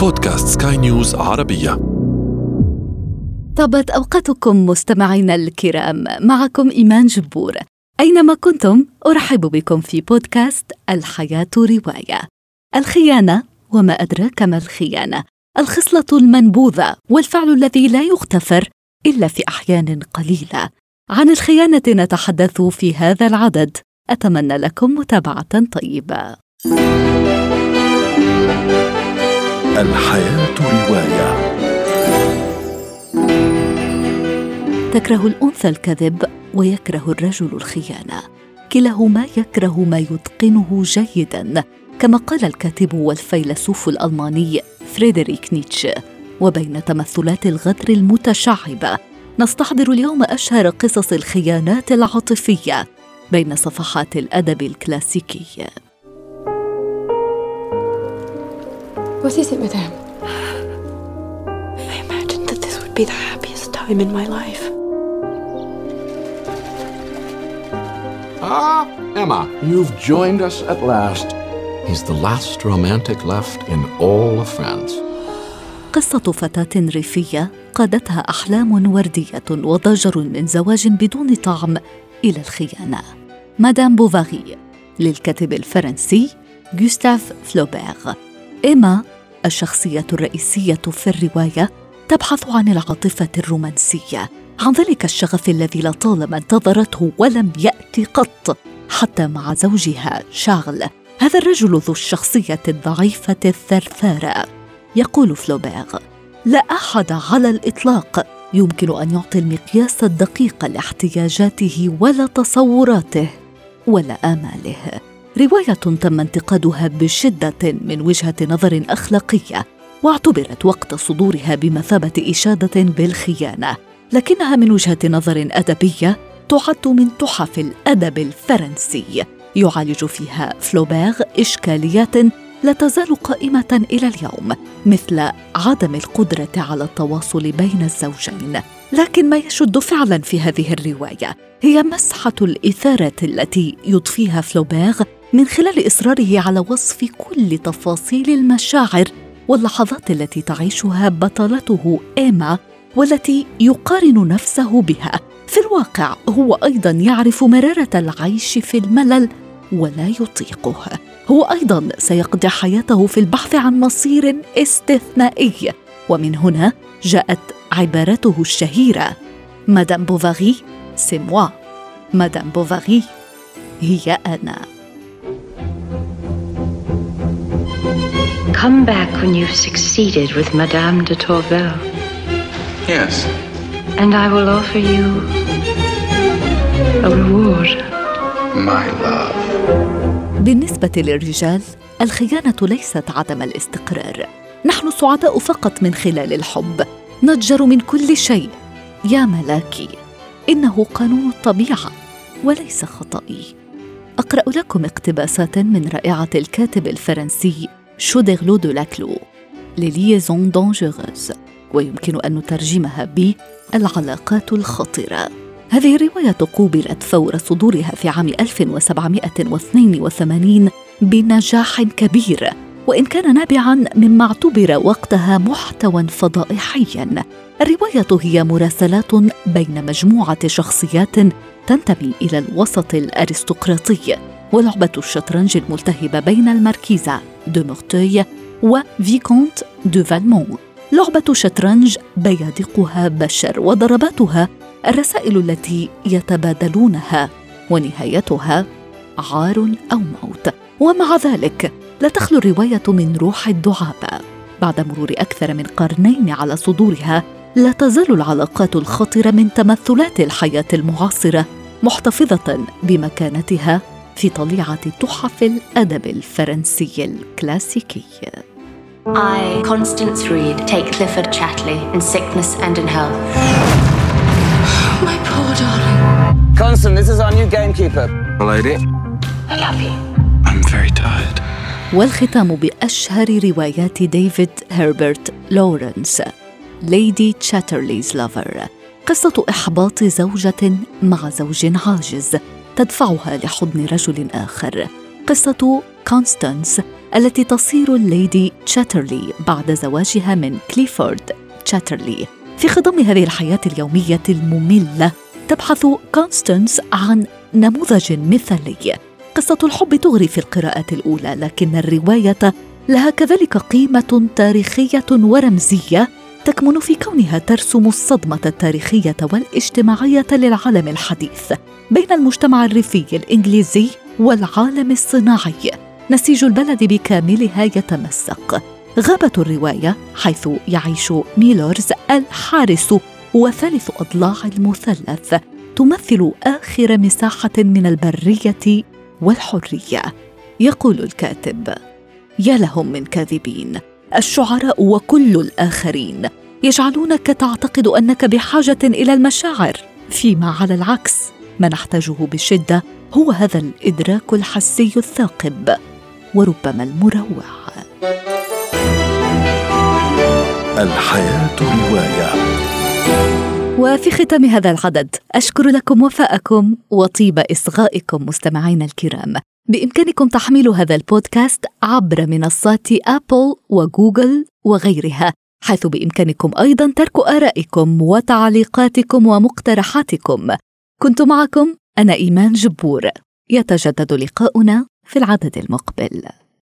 بودكاست سكاي نيوز عربية. طابت أوقاتكم مستمعينا الكرام معكم إيمان جبور. أينما كنتم أرحب بكم في بودكاست الحياة رواية. الخيانة وما أدراك ما الخيانة. الخصلة المنبوذة والفعل الذي لا يغتفر إلا في أحيان قليلة. عن الخيانة نتحدث في هذا العدد. أتمنى لكم متابعة طيبة. الحياة رواية. تكره الأنثى الكذب ويكره الرجل الخيانة. كلاهما يكره ما يتقنه جيدا كما قال الكاتب والفيلسوف الألماني فريدريك نيتشه. وبين تمثلات الغدر المتشعبة نستحضر اليوم أشهر قصص الخيانات العاطفية بين صفحات الأدب الكلاسيكي. What is it, madame? I imagined that this would be the happiest time in my life. Ah, Emma, you've joined us at last. He's the last romantic left in all of France. قصة فتاة ريفية قادتها أحلام وردية وضجر من زواج بدون طعم إلى الخيانة مدام بوفاري للكاتب الفرنسي جوستاف فلوبير إيما الشخصية الرئيسية في الرواية تبحث عن العاطفة الرومانسية عن ذلك الشغف الذي لطالما انتظرته ولم يأتي قط حتى مع زوجها شارل. هذا الرجل ذو الشخصية الضعيفة الثرثارة. يقول فلوبير لا أحد على الإطلاق. يمكن أن يعطي المقياس الدقيق لاحتياجاته ولا تصوراته ولا آماله. رواية تم انتقادها بشدة من وجهة نظر أخلاقية واعتبرت وقت صدورها بمثابة إشادة بالخيانة لكنها من وجهة نظر أدبية تعد من تحف الأدب الفرنسي. يعالج فيها فلوبير إشكاليات لا تزال قائمة إلى اليوم مثل عدم القدرة على التواصل بين الزوجين. لكن ما يشد فعلا في هذه الرواية هي مسحة الإثارة التي يضفيها فلوبير من خلال إصراره على وصف كل تفاصيل المشاعر واللحظات التي تعيشها بطلته إيما والتي يقارن نفسه بها. في الواقع هو أيضا يعرف مرارة العيش في الملل ولا يطيقه. هو أيضا سيقضي حياته في البحث عن مصير استثنائي. ومن هنا جاءت عبارته الشهيرة Madame Bovary c'est moi مدام بوفاري هي أنا. Come back when you've succeeded with Madame de Tourvel. Yes. And I will offer you a reward. My love. بالنسبة للرجال الخيانة ليست عدم الاستقرار نحن سعداء فقط من خلال الحب نضجر من كل شيء يا ملاكي إنه قانون الطبيعة وليس خطئي أقرأ لكم اقتباسات من رائعة الكاتب الفرنسي شوديرلو دو لاكلو Les Liaisons dangereuses ويمكن أن نترجمها ب العلاقات الخطرة هذه الرواية قوبلت فور صدورها في عام 1782 بنجاح كبير وإن كان نابعا مما اعتبر وقتها محتوى فضائحيا. الرواية هي مراسلات بين مجموعة شخصيات تنتمي إلى الوسط الأرستقراطي. ولعبة الشطرنج الملتهبة بين الماركيزا دو مورتوي وفيكونت دو فالمون. لعبة شطرنج بيادقها بشر وضرباتها الرسائل التي يتبادلونها ونهايتها عار أو موت. ومع ذلك لا تخلو الرواية من روح الدعابة. بعد مرور أكثر من قرنين على صدورها لا تزال العلاقات الخطرة من تمثلات الحياة المعاصرة محتفظة بمكانتها في طليعة تحف الأدب الفرنسي الكلاسيكي I, Constance Reed, take Clifford Chatley in sickness and in health. My poor darling. Constance, this is our new gamekeeper. Lady, I love you. I'm very tired. والختام بأشهر روايات ديفيد هربرت لورنس Lady Chatterley's Lover قصة إحباط زوجة مع زوج عاجز تدفعها لحضن رجل آخر. قصة كونستانس التي تصير الليدي تشاترلي بعد زواجها من كليفورد تشاترلي في خضم هذه الحياة اليومية المملة تبحث كونستانس عن نموذج مثالي. قصة الحب تغري في القراءات الأولى لكن الرواية لها كذلك قيمة تاريخية ورمزية تكمن في كونها ترسم الصدمة التاريخية والاجتماعية للعالم الحديث. بين المجتمع الريفي الإنجليزي والعالم الصناعي. نسيج البلد بكاملها يتمسك. غابة الرواية حيث يعيش ميلورز الحارس وثالث أضلاع المثلث. تمثل آخر مساحة من البرية والحرية. يقول الكاتب يا لهم من كاذبين. الشعراء وكل الآخرين يجعلونك تعتقد أنك بحاجة إلى المشاعر. فيما على العكس ما نحتاجه بشدة هو هذا الإدراك الحسي الثاقب وربما المروع. الحياة رواية. وفي ختام هذا العدد أشكر لكم وفاءكم وطيب إصغائكم مستمعينا الكرام. بإمكانكم تحميل هذا البودكاست عبر منصات أبل وجوجل وغيرها حيث بإمكانكم أيضا ترك آرائكم وتعليقاتكم ومقترحاتكم. كنت معكم أنا إيمان جبور. يتجدد لقاؤنا في العدد المقبل.